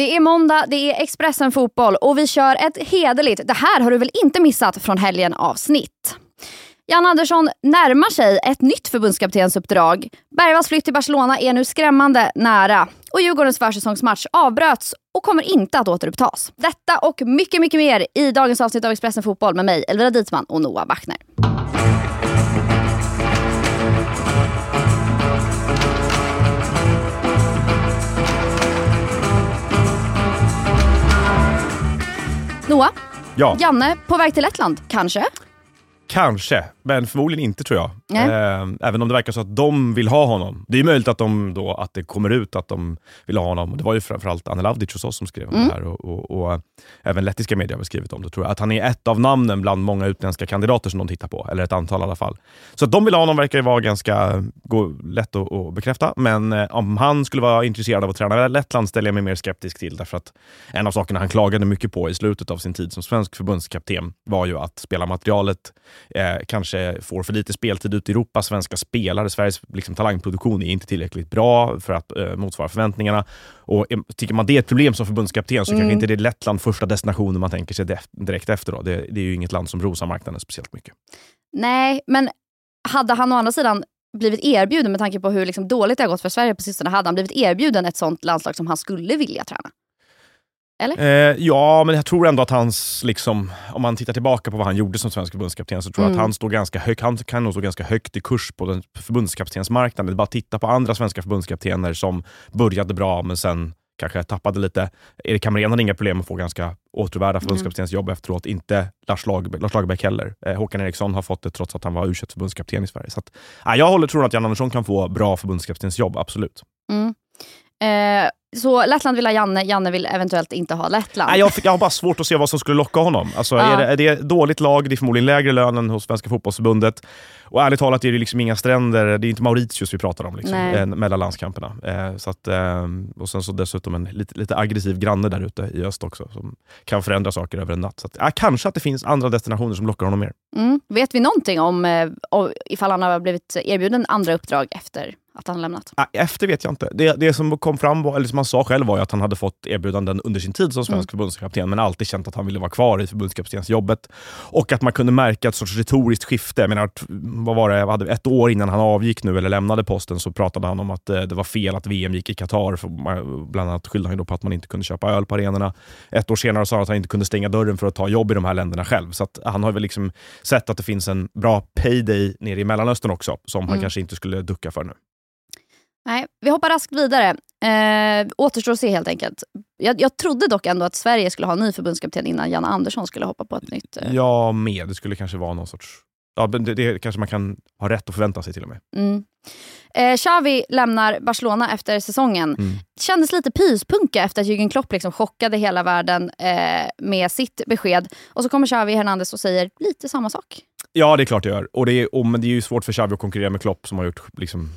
Det är måndag, det är Expressen Fotboll och vi kör ett hederligt “Det här har du väl inte missat” från helgen avsnitt. Jan Andersson närmar sig ett nytt förbundskaptensuppdrag. Bergvalls flytt till Barcelona är nu skrämmande nära och Djurgårdens försäsongsmatch avbröts och kommer inte att återupptas. Detta och mycket, mycket mer i dagens avsnitt av Expressen Fotboll med mig, Elvira Dietman och Noah Bachner. Noah, Ja, Janne på väg till Lettland, kanske? Kanske. Men förmodligen inte tror jag. Eh, även om det verkar så att de vill ha honom. Det är möjligt att, de då, att det kommer ut att de vill ha honom. Det var ju framförallt Anne Lavdic hos oss som skrev om Mm. det här. Och, och, och eh, även lettiska medier har skrivit om det. Tror jag. Att han är ett av namnen bland många utländska kandidater som de tittar på. Eller ett antal i alla fall. Så att de vill ha honom verkar ju vara ganska gå, lätt att, att bekräfta. Men eh, om han skulle vara intresserad av att träna Lettland ställer jag mig mer skeptisk till. Därför att en av sakerna han klagade mycket på i slutet av sin tid som svensk förbundskapten var ju att spelarmaterialet eh, kanske får för lite speltid ute i Europa. Svenska spelare, Sveriges liksom, talangproduktion är inte tillräckligt bra för att eh, motsvara förväntningarna. Och Tycker man det är ett problem som förbundskapten så Mm. kanske inte det är Lettland första destinationen man tänker sig direkt efter. Då. Det, det är ju inget land som rosar marknaden speciellt mycket. Nej, men hade han å andra sidan blivit erbjuden, med tanke på hur liksom dåligt det har gått för Sverige på sistone, hade han blivit erbjuden ett sånt landslag som han skulle vilja träna? Eh, ja, men jag tror ändå att hans, liksom, om man tittar tillbaka på vad han gjorde som svensk förbundskapten, så tror jag Mm. att han, står ganska hög, han kan nog stå ganska högt i kurs på den förbundskaptensmarknaden. Det är Bara titta på andra svenska förbundskaptener som började bra, men sen kanske tappade lite. Erik Hamrén hade inga problem att få ganska återvärda förbundskaptensjobb efteråt. Inte Lars, Lag, Lars Lagerbäck heller. Eh, Håkan Eriksson har fått det trots att han var u förbundskapten i Sverige. Så att, ja, jag håller tror att Jan Andersson kan få bra förbundskaptensjobb, absolut. Mm. Eh, så Lettland vill ha Janne, Janne vill eventuellt inte ha Lettland. Nej, jag, jag har bara svårt att se vad som skulle locka honom. Alltså, Ja. är, det, är det ett dåligt lag, det är förmodligen lägre lön än hos Svenska fotbollsförbundet. Och ärligt talat är det liksom inga stränder, det är inte Mauritius vi pratar om liksom, eh, mellan landskamperna. Eh, så att, eh, och sen så dessutom en lite, lite aggressiv granne där ute i öst också, som kan förändra saker över en natt. Så att, kanske att det finns andra destinationer som lockar honom mer. Mm. Vet vi någonting om eh, o- ifall han har blivit erbjuden andra uppdrag efter att han lämnat? Ah, Efter vet jag inte. Det, det som kom fram, var, eller som han sa själv var att han hade fått erbjudanden under sin tid som svensk förbundskapten, men alltid känt att han ville vara kvar i förbundskaptensjobbet. Och att man kunde märka ett sorts retoriskt skifte. Jag menar, vad var det, hade, ett år innan han avgick nu, eller lämnade posten, så pratade han om att eh, det var fel att VM gick i Qatar. Bland annat skyllde han på att man inte kunde köpa öl på arenorna. Ett år senare sa han att han inte kunde stänga dörren för att ta jobb i de här länderna själv. Så att han har väl liksom sett att det finns en bra payday nere i Mellanöstern också, som han Mm. kanske inte skulle ducka för nu. Nej, vi hoppar raskt vidare. Eh, återstår att se helt enkelt. Jag, jag trodde dock ändå att Sverige skulle ha en ny förbundskapten innan Janne Andersson skulle hoppa på ett nytt. Eh. Jag med. Det skulle kanske vara någon sorts... Ja, det, det kanske man kan ha rätt att förvänta sig till och med. Mm. Eh, Xavi lämnar Barcelona efter säsongen. Mm. Kändes lite pyspunka efter att Jürgen Klopp liksom chockade hela världen eh, med sitt besked. Och så kommer Xavi Hernandez och säger lite samma sak. Ja, det är klart det gör. Och det är, och, men det är ju svårt för Xavi att konkurrera med Klopp som har gjort liksom,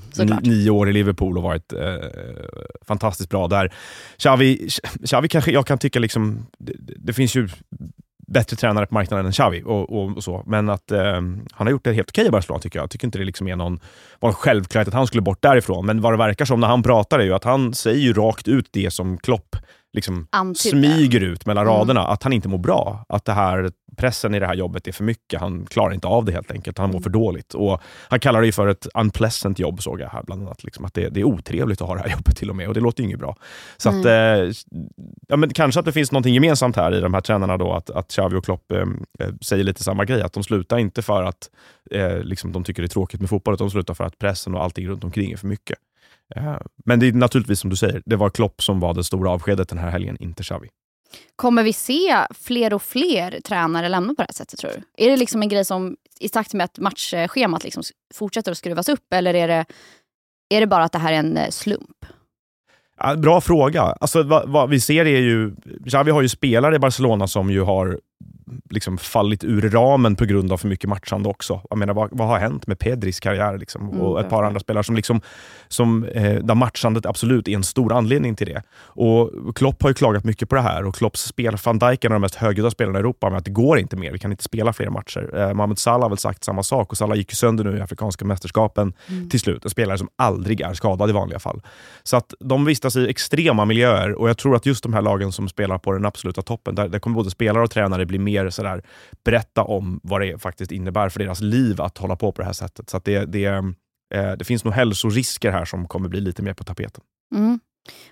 nio år i Liverpool och varit eh, fantastiskt bra där. Xavi, Xavi kanske, jag kan tycka liksom, det, det finns ju bättre tränare på marknaden än Xavi och, och, och så. Men att eh, han har gjort det helt okej i Barcelona tycker jag. Jag tycker inte det liksom är någon, var en självklarhet att han skulle bort därifrån. Men vad det verkar som när han pratar är ju att han säger ju rakt ut det som Klopp liksom Antydde. smyger ut mellan Mm. raderna. Att han inte mår bra. Att det här, pressen i det här jobbet är för mycket. Han klarar inte av det helt enkelt. Han mår Mm. för dåligt. Och han kallar det för ett unpleasant jobb såg jag här bland annat. Liksom att det, det är otrevligt att ha det här jobbet till och med. Och det låter ju inget bra. Så att, eh, ja, men kanske att det finns något gemensamt här i de här tränarna då. Att, att Xavi och Klopp eh, eh, säger lite samma grej. Att de slutar inte för att eh, liksom de tycker det är tråkigt med fotboll. Utan de slutar för att pressen och allting runt omkring är för mycket. Eh, Men det är naturligtvis som du säger, det var Klopp som var det stora avskedet den här helgen, inte Xavi. Kommer vi se fler och fler tränare lämna på det här sättet tror du? Är det liksom en grej som i takt med att matchschemat liksom fortsätter att skruvas upp eller är det, är det bara att det här är en eh, slump? Ja, bra fråga. Alltså, vad, vad vi ser är ju, Xavi har ju spelare i Barcelona som ju har liksom fallit ur ramen på grund av för mycket matchande också. Jag menar, vad, vad har hänt med Pedris karriär liksom? Mm, och ett par andra spelare som, liksom, som eh, där matchandet absolut är en stor anledning till det. Och Klopp har ju klagat mycket på det här och Klopps spel, van Dijk är en av de mest högljudda spelarna i Europa, men att det går inte mer. Vi kan inte spela fler matcher. Eh, Mohamed Salah har väl sagt samma sak och Salah gick ju sönder nu i Afrikanska mästerskapen Mm. till slut. En spelare som aldrig är skadad i vanliga fall. Så att de vistas i extrema miljöer och jag tror att just de här lagen som spelar på den absoluta toppen, där, där kommer både spelare och tränare bli mer sådär, berätta om vad det faktiskt innebär för deras liv att hålla på på det här sättet. Så det, det, eh, det finns nog hälsorisker här som kommer bli lite mer på tapeten. Mm.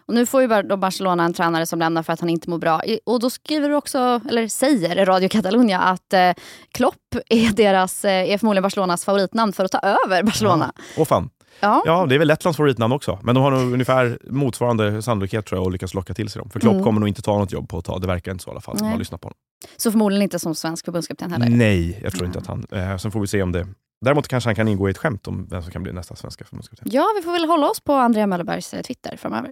Och nu får ju Barcelona en tränare som lämnar för att han inte mår bra. Och då skriver du också, eller säger Radio Catalunya att eh, Klopp är, deras, eh, är förmodligen Barcelonas favoritnamn för att ta över Barcelona. Åh fan. Ja. Ja, det är väl Lettlands favoritnamn också. Men de har nog ungefär motsvarande sannolikhet tror jag att lyckas locka till sig dem. För Klopp Mm. kommer nog inte ta något jobb på ett tag. Det verkar inte så i alla fall. Man lyssnar på honom. Så förmodligen inte som svensk förbundskapten heller. Nej, jag tror Mm. inte att han... Eh, sen får vi se om det... Däremot kanske han kan ingå i ett skämt om vem som kan bli nästa svenska förbundskapten. Ja, vi får väl hålla oss på Andrea Möllerbergs eh, Twitter framöver.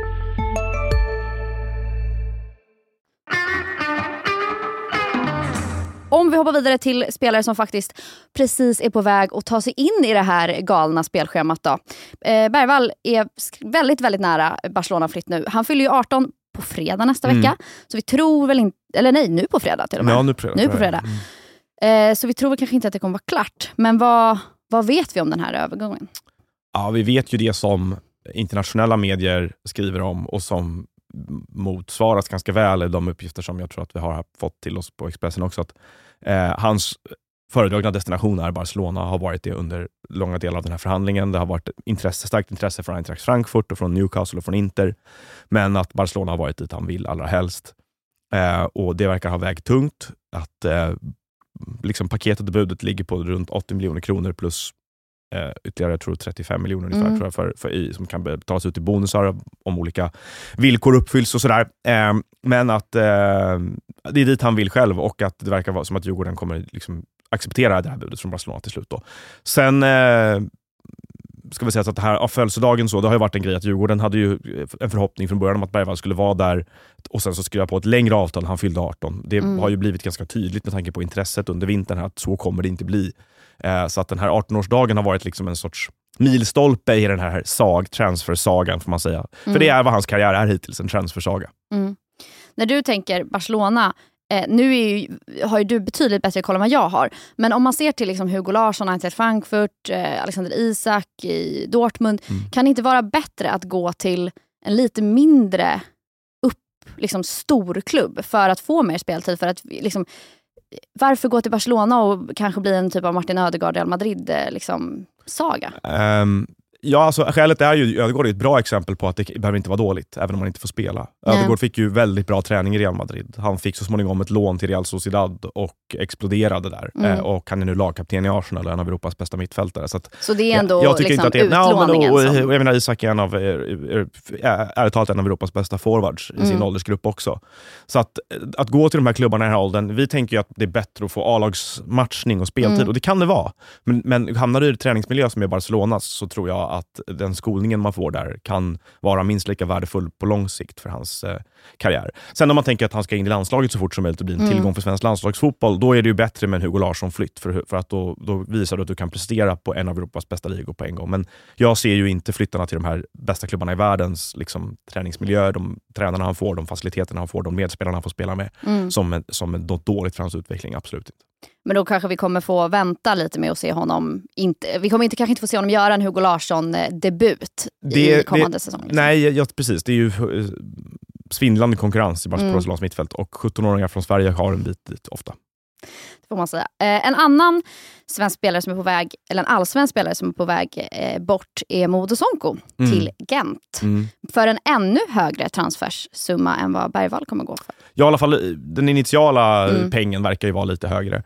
Om vi hoppar vidare till spelare som faktiskt precis är på väg att ta sig in i det här galna spelschemat. Då. Eh, Bergvall är väldigt, väldigt nära Barcelona-flytt nu. Han fyller ju 18 på fredag nästa Mm. vecka. Så vi tror väl inte, eller nej, nu på fredag till och med. Ja, nu på fredag. Nu på fredag. Eh, så vi tror väl kanske inte att det kommer vara klart. Men vad, vad vet vi om den här övergången? Ja, vi vet ju det som internationella medier skriver om och som motsvaras ganska väl i de uppgifter som jag tror att vi har fått till oss på Expressen också. Att, eh, hans föredragna destination är Barcelona, har varit det under långa delar av den här förhandlingen. Det har varit intresse, starkt intresse från Eintracht Frankfurt, och från Newcastle och från Inter. Men att Barcelona har varit dit han vill allra helst. Eh, och Det verkar ha vägt tungt. Att eh, liksom paketet och budet ligger på runt 80 miljoner kronor plus eh, ytterligare jag tror 35 miljoner ungefär, Mm. tror jag, för, för i, som kan betalas ut i bonusar om olika villkor uppfylls och sådär. Eh, men att eh, det är dit han vill själv och att det verkar vara som att Djurgården kommer liksom acceptera det här budet från Barcelona till slut. Då. Sen ska vi säga att det här, ja, födelsedagen så, det har ju varit en grej att Djurgården hade ju en förhoppning från början om att Bergvall skulle vara där och sen så skriva på ett längre avtal när han fyllde 18. Det Mm. har ju blivit ganska tydligt med tanke på intresset under vintern här, att så kommer det inte bli. Eh, så att den här 18-årsdagen har varit liksom en sorts milstolpe i den här sag, transfersagan får man säga. För det är vad hans karriär är hittills, en transfersaga. Mm. När du tänker Barcelona, eh, nu ju, har ju du betydligt bättre koll än vad jag har. Men om man ser till liksom Hugo Larsson, Eintracht Frankfurt, eh, Alexander Isak i Dortmund. Mm. Kan det inte vara bättre att gå till en lite mindre upp, liksom stor klubb för att få mer speltid? För att, liksom, varför gå till Barcelona och kanske bli en typ av Martin Ödegaard Real Madrid eh, liksom, saga? Ehm, ja, alltså, skälet är ju, Ödegaard är ett bra exempel på att det behöver inte vara dåligt, även om man inte får spela. Nej. Ödegaard fick ju väldigt bra träning i Real Madrid. Han fick så småningom ett lån till Real Sociedad och exploderade där. Mm. Eh, och han är nu lagkapten i Arsenal, en av Europas bästa mittfältare. Så att, Så det är ändå jag, jag tycker liksom, inte att det, Nej, men utlåningen och, jag menar, Isak är en av, är, är, ärligt talat en av Europas bästa forwards i sin Mm. åldersgrupp också. Så att, att gå till de här klubbarna i den här åldern, vi tänker ju att det är bättre att få A-lagsmatchning och speltid, Mm. och det kan det vara. Men, men hamnar du i träningsmiljö som är Barcelonas så tror jag att den skolningen man får där kan vara minst lika värdefull på lång sikt för hans eh, karriär. Sen om man tänker att han ska in i landslaget så fort som möjligt och bli en Mm. tillgång för svensk landslagsfotboll, då är det ju bättre med en Hugo Larsson-flytt, för, för att då, då visar du att du kan prestera på en av Europas bästa ligor på en gång. Men jag ser ju inte flyttarna till de här bästa klubbarna i världens liksom, träningsmiljöer, de tränarna han får, de faciliteterna han får, de medspelarna han får spela med, Mm. som, som något dåligt för hans utveckling. Absolut inte. Men då kanske vi kommer få vänta lite med att se honom. Inte, vi kommer inte, kanske inte få se honom göra en Hugo Larsson-debut i Det- kommande säsong. liksom. Nej, ja, precis. Det är ju eh, svindlande konkurrens i Mm. Barcelonas mittfält och 17-åringar från Sverige har en bit dit ofta. får man säga. Eh, en annan svensk spelare som är på väg, eller en allsvensk spelare som är på väg eh, bort är Modo Sonko Mm. till Gent. Mm. För en ännu högre transfersumma än vad Bergvall kommer gå för. Ja, i alla fall den initiala Mm. pengen verkar ju vara lite högre.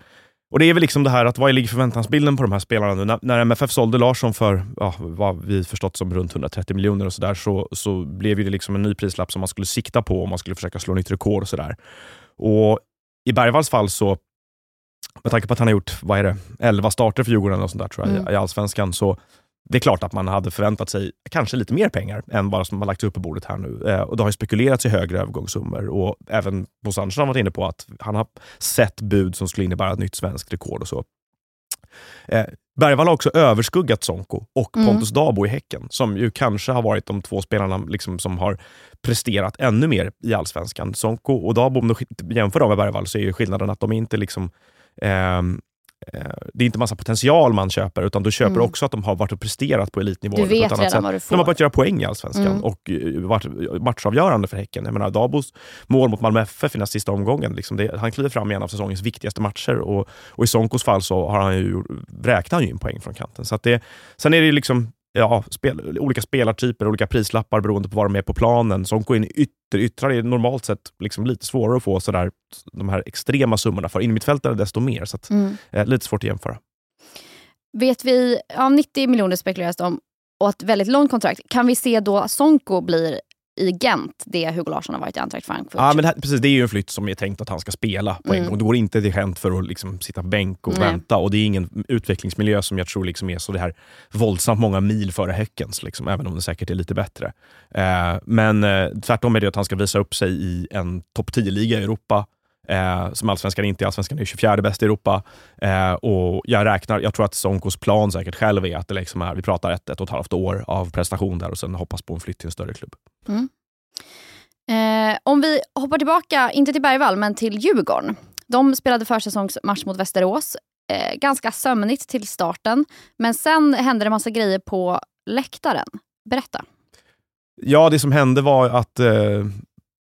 och Det är väl liksom det här att vad ligger förväntansbilden på de här spelarna nu? När, när MFF sålde Larsson för ja, vad vi förstått som runt 130 miljoner och så, där, så, så blev det liksom en ny prislapp som man skulle sikta på om man skulle försöka slå nytt rekord. och sådär. Och I Bergvalls fall så med tanke på att han har gjort vad är det, 11 starter för Djurgården och sånt där, tror jag, mm. i Allsvenskan, så det är klart att man hade förväntat sig kanske lite mer pengar än vad som har lagts upp på bordet här nu. Eh, och Det har spekulerats i högre övergångssummor och även Bosse Andersson har varit inne på att han har sett bud som skulle innebära ett nytt svenskt rekord och så. Eh, Bergvall har också överskuggat Sonko och mm. Pontus Dabo i Häcken, som ju kanske har varit de två spelarna liksom som har presterat ännu mer i Allsvenskan. Sonko och Dabo, om du jämför dem med Bergvall, så är skillnaden att de inte liksom Eh, det är inte massa potential man köper, utan du köper mm. också att de har varit och presterat på elitnivå. Du vet på redan sätt. vad du får. De har börjat göra poäng i Allsvenskan mm. och eh, varit matchavgörande för Häcken. Jag menar, Dabos mål mot Malmö FF i den sista omgången, liksom det, han kliver fram i en av säsongens viktigaste matcher och, och i Sonkos fall så har han ju, räknar han ju in poäng från kanten. Så det, sen är det liksom ja, spel, olika spelartyper, olika prislappar beroende på var de är på planen. Går in i ytter, yttrar är normalt sett liksom lite svårare att få sådär, de här extrema summorna för. Innermittfältare desto mer, så att, mm. eh, lite svårt att jämföra. Vet vi, ja, 90 miljoner spekuleras det om och ett väldigt långt kontrakt. Kan vi se då Sonko blir i Gent, det Hugo Larsson har varit i Eintracht Frankfurt. Ja, men här, precis, det är ju en flytt som är tänkt att han ska spela på en mm. gång. Det går inte till Gent för att liksom sitta bänk och Nej. vänta. Och Det är ingen utvecklingsmiljö som jag tror liksom är så det här våldsamt många mil före Häckens, liksom, även om det säkert är lite bättre. Eh, men eh, tvärtom är det att han ska visa upp sig i en topp 10-liga i Europa. Eh, som allsvenskan inte är. Allsvenskan är 24 bäst i Europa. Eh, och jag, räknar, jag tror att Sonkos plan säkert själv är att det liksom är, vi pratar ett, ett och ett halvt år av prestation där och sen hoppas på en flytt till en större klubb. Mm. Eh, om vi hoppar tillbaka, inte till Bergvall, men till Djurgården. De spelade försäsongsmatch mot Västerås. Eh, ganska sömnigt till starten, men sen hände det massa grejer på läktaren. Berätta. Ja, det som hände var att eh,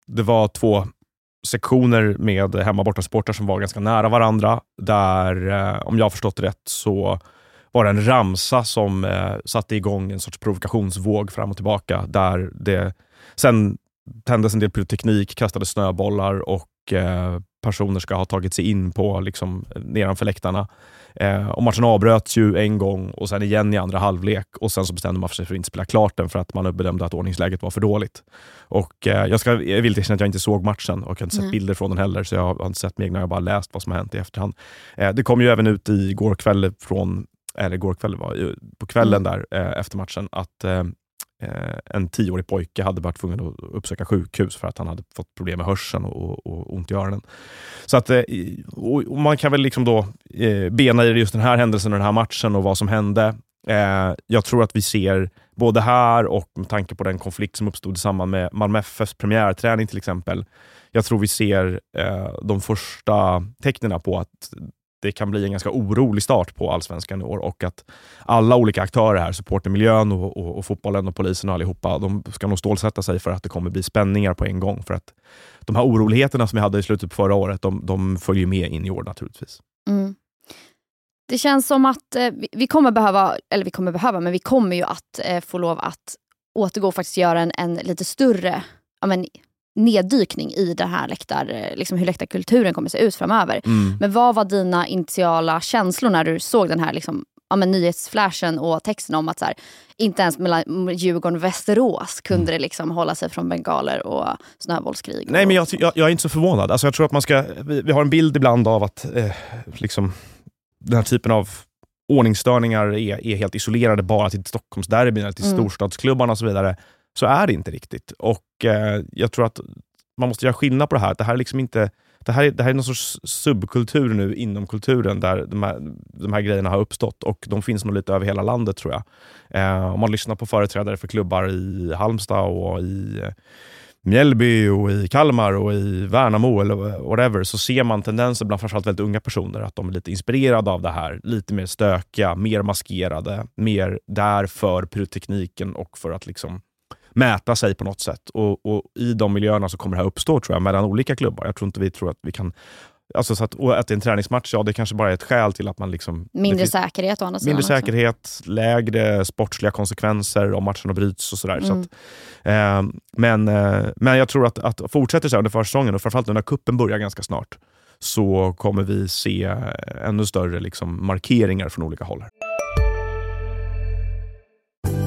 det var två sektioner med hemma borta supportrar som var ganska nära varandra. Där, eh, om jag har förstått rätt, så var det en ramsa som eh, satte igång en sorts provokationsvåg fram och tillbaka. Där det sen tändes en del pyroteknik, kastades snöbollar och eh, personer ska ha tagit sig in på liksom, nedanför läktarna. Eh, och matchen avbröts ju en gång och sen igen i andra halvlek och sen så bestämde man sig för att inte spela klart den för att man bedömde att ordningsläget var för dåligt. Och eh, Jag ska jag vill erkänna att jag inte såg matchen och jag har inte sett mm. bilder från den heller, så jag har inte sett med egna, jag har bara läst vad som har hänt i efterhand. Eh, det kom ju även ut i går kväll från eller igår kväll, var, på kvällen mm. där eh, efter matchen, att Eh, Eh, en tioårig pojke hade varit tvungen att uppsöka sjukhus för att han hade fått problem med hörseln och, och ont i öronen. Så att, eh, och man kan väl liksom då eh, bena i just den här händelsen och den här matchen och vad som hände. Eh, jag tror att vi ser, både här och med tanke på den konflikt som uppstod i samband med Malmö FFs premiärträning till exempel. Jag tror vi ser eh, de första tecknen på att det kan bli en ganska orolig start på allsvenskan i år och att alla olika aktörer här, supportermiljön och, och, och, fotbollen och polisen och allihopa, de ska nog stålsätta sig för att det kommer bli spänningar på en gång. För att de här oroligheterna som vi hade i slutet på förra året, de, de följer med in i år naturligtvis. Mm. Det känns som att eh, vi kommer behöva, eller vi kommer behöva, men vi kommer ju att eh, få lov att återgå och faktiskt göra en, en lite större ja, men, neddykning i det här läktar, liksom hur läktarkulturen kommer se ut framöver. Mm. Men vad var dina initiala känslor när du såg den här liksom, ja, men nyhetsflashen och texten om att så här, inte ens mellan Djurgården och Västerås kunde mm. det liksom hålla sig från bengaler och snöbollskrig. Nej, men jag, jag, jag, är inte så förvånad. Alltså, jag tror att man ska, vi, vi har en bild ibland av att eh, liksom, den här typen av ordningsstörningar är, är helt isolerade bara till Stockholmsderbyn eller till mm. storstadsklubbarna och så vidare. Så är det inte riktigt. Och eh, Jag tror att man måste göra skillnad på det här. Det här är liksom inte det här, det här är någon sorts subkultur nu inom kulturen där de här, de här grejerna har uppstått och de finns nog lite över hela landet tror jag. Eh, om man lyssnar på företrädare för klubbar i Halmstad och i eh, Mjällby, och i Kalmar och i Värnamo eller whatever, så ser man tendenser bland framförallt väldigt unga personer att de är lite inspirerade av det här. Lite mer stökiga, mer maskerade, mer där för pyrotekniken och för att liksom mäta sig på något sätt. Och, och, I de miljöerna så kommer det här uppstå tror jag, mellan olika klubbar. Jag tror inte vi tror att vi kan Alltså så att, och att det är en träningsmatch, ja det kanske bara är ett skäl till att man... Liksom, mindre säkerhet å andra sidan. Mindre säkerhet, lägre sportsliga konsekvenser om matcherna bryts och sådär. Mm. Så att, eh, men, eh, men jag tror att, att fortsätter så här under försäsongen och framförallt när kuppen börjar ganska snart, så kommer vi se ännu större liksom, markeringar från olika håll.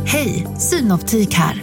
Hej, Synoptik här.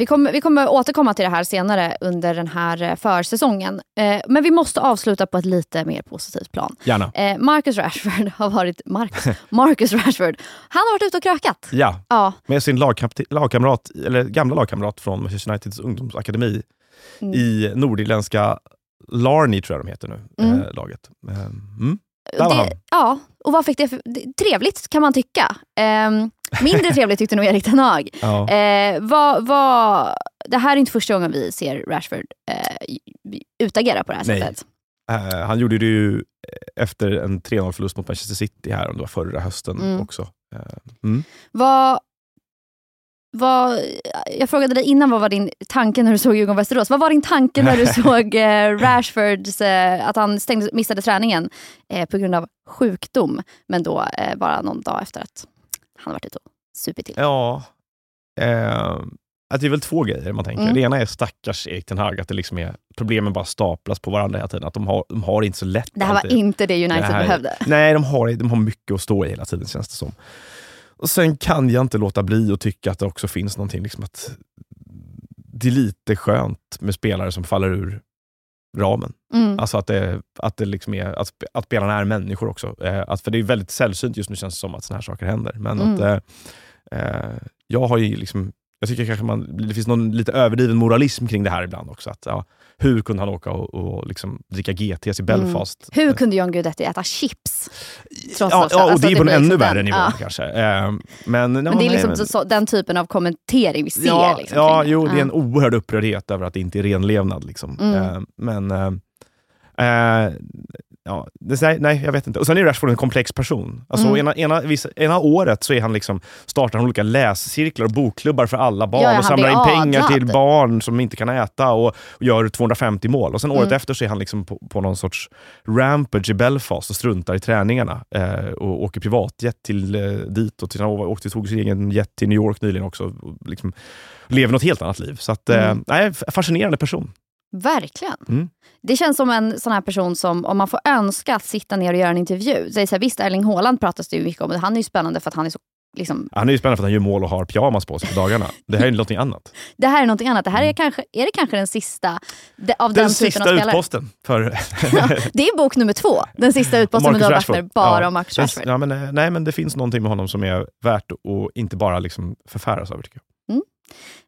Vi kommer, vi kommer återkomma till det här senare under den här eh, försäsongen. Eh, Men vi måste avsluta på ett lite mer positivt plan. Gärna. Eh, Marcus Rashford har varit... Marcus, Marcus Rashford. Han har varit ute och krökat. Ja, Ja, med sin lagkapte- lagkamrat, eller gamla lagkamrat från Manchester Uniteds ungdomsakademi Mm. i nordirländska Larny, tror jag de heter nu, Mm. eh, laget. Mm. Där var han. det, ja, och vad fick det för... Trevligt kan man tycka. Ehm, mindre trevligt tyckte nog Erik Ten Hag. Ja. Eh, vad, vad, det här är inte första gången vi ser Rashford eh, utagera på det här Nej. sättet. Eh, han gjorde det ju efter en 3-0-förlust mot Manchester City här, om det var förra hösten Mm. också. Eh, Mm. Vad, vad, jag frågade dig innan, vad var din tanke när du såg Djurgården-Västerås? Vad var din tanke när du såg eh, Rashfords, eh, att han stängde, missade träningen eh, på grund av sjukdom, men då eh, bara någon dag efter att han varit ute och supit till? Ja, eh, att det är väl två grejer man tänker. Mm. Det ena är stackars Erik Ten Hag, att det liksom är, problemen bara staplas på varandra hela tiden. Att de har, de har inte så lätt. Det här var alltid. inte det United Det här- behövde. Nej, de har, de har mycket att stå i hela tiden känns det som. Och Sen kan jag inte låta bli att tycka att det också finns någonting, liksom att det är lite skönt med spelare som faller ur ramen. Mm. Alltså att, det, att, det liksom är, att, att spelarna är människor också. Eh, att, för det är väldigt sällsynt just nu känns det som att såna här saker händer. Men Mm. att, eh, eh, jag har ju liksom, jag tycker kanske man, det finns någon lite överdriven moralism kring det här ibland också. Att, ja, hur kunde han åka och, och liksom dricka GTs i Belfast? Hur kunde John Guidetti äta chips? Ja, ja, och alltså det är på en blir ännu liksom värre nivå ja. kanske. Eh, men, Men det är liksom så, så, den typen av kommentering vi ser. ja, liksom, ja, jo, det är en oerhörd upprördhet över att det inte är renlevnad. Liksom. Mm. Eh, men eh, eh, ja, det, nej, nej, jag vet inte. Och sen är Rashford en komplex person. Alltså, Mm. ena, ena, vissa, ena året så är han liksom, startar han olika läscirklar och bokklubbar för alla barn Ja, och samlar in pengar adlad. till barn som inte kan äta och, och gör 250 mål. Och sen året Mm. efter så är han liksom på, på någon sorts rampage i Belfast och struntar i träningarna eh, och åker privatjet till eh, dit. Och till, han åkte, tog sin egen jet till New York nyligen också. Och liksom, lever något helt annat liv. Så att, eh, Mm. nej, fascinerande person. Verkligen. Mm. Det känns som en sån här person som, om man får önska att sitta ner och göra en intervju. Det så här, visst, Erling Haaland pratas det ju mycket om. Han är ju spännande för att han är så... Liksom, Han är ju spännande för att han gör mål och har pyjamas på sig på dagarna. Det här är någonting annat. det här är någonting annat. Det här är, kanske, är det kanske den sista de, av den, Den typen sista av utposten för Det är bok nummer två. Den sista utposten med Marcus Rashford. Bachner, bara Ja. om Marcus Rashford. Ja, men, eh, nej, men det finns någonting med honom som är värt att inte bara liksom förfäras över. Tycker jag.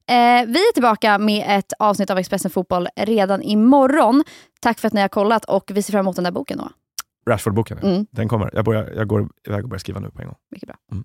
Eh, vi är tillbaka med ett avsnitt av Expressen Fotboll redan imorgon. Tack för att ni har kollat och vi ser fram emot den där boken då. Rashford-boken, ja. Mm. den kommer. Jag, börjar, jag går iväg och börjar skriva nu på en gång. Mycket bra. Mm.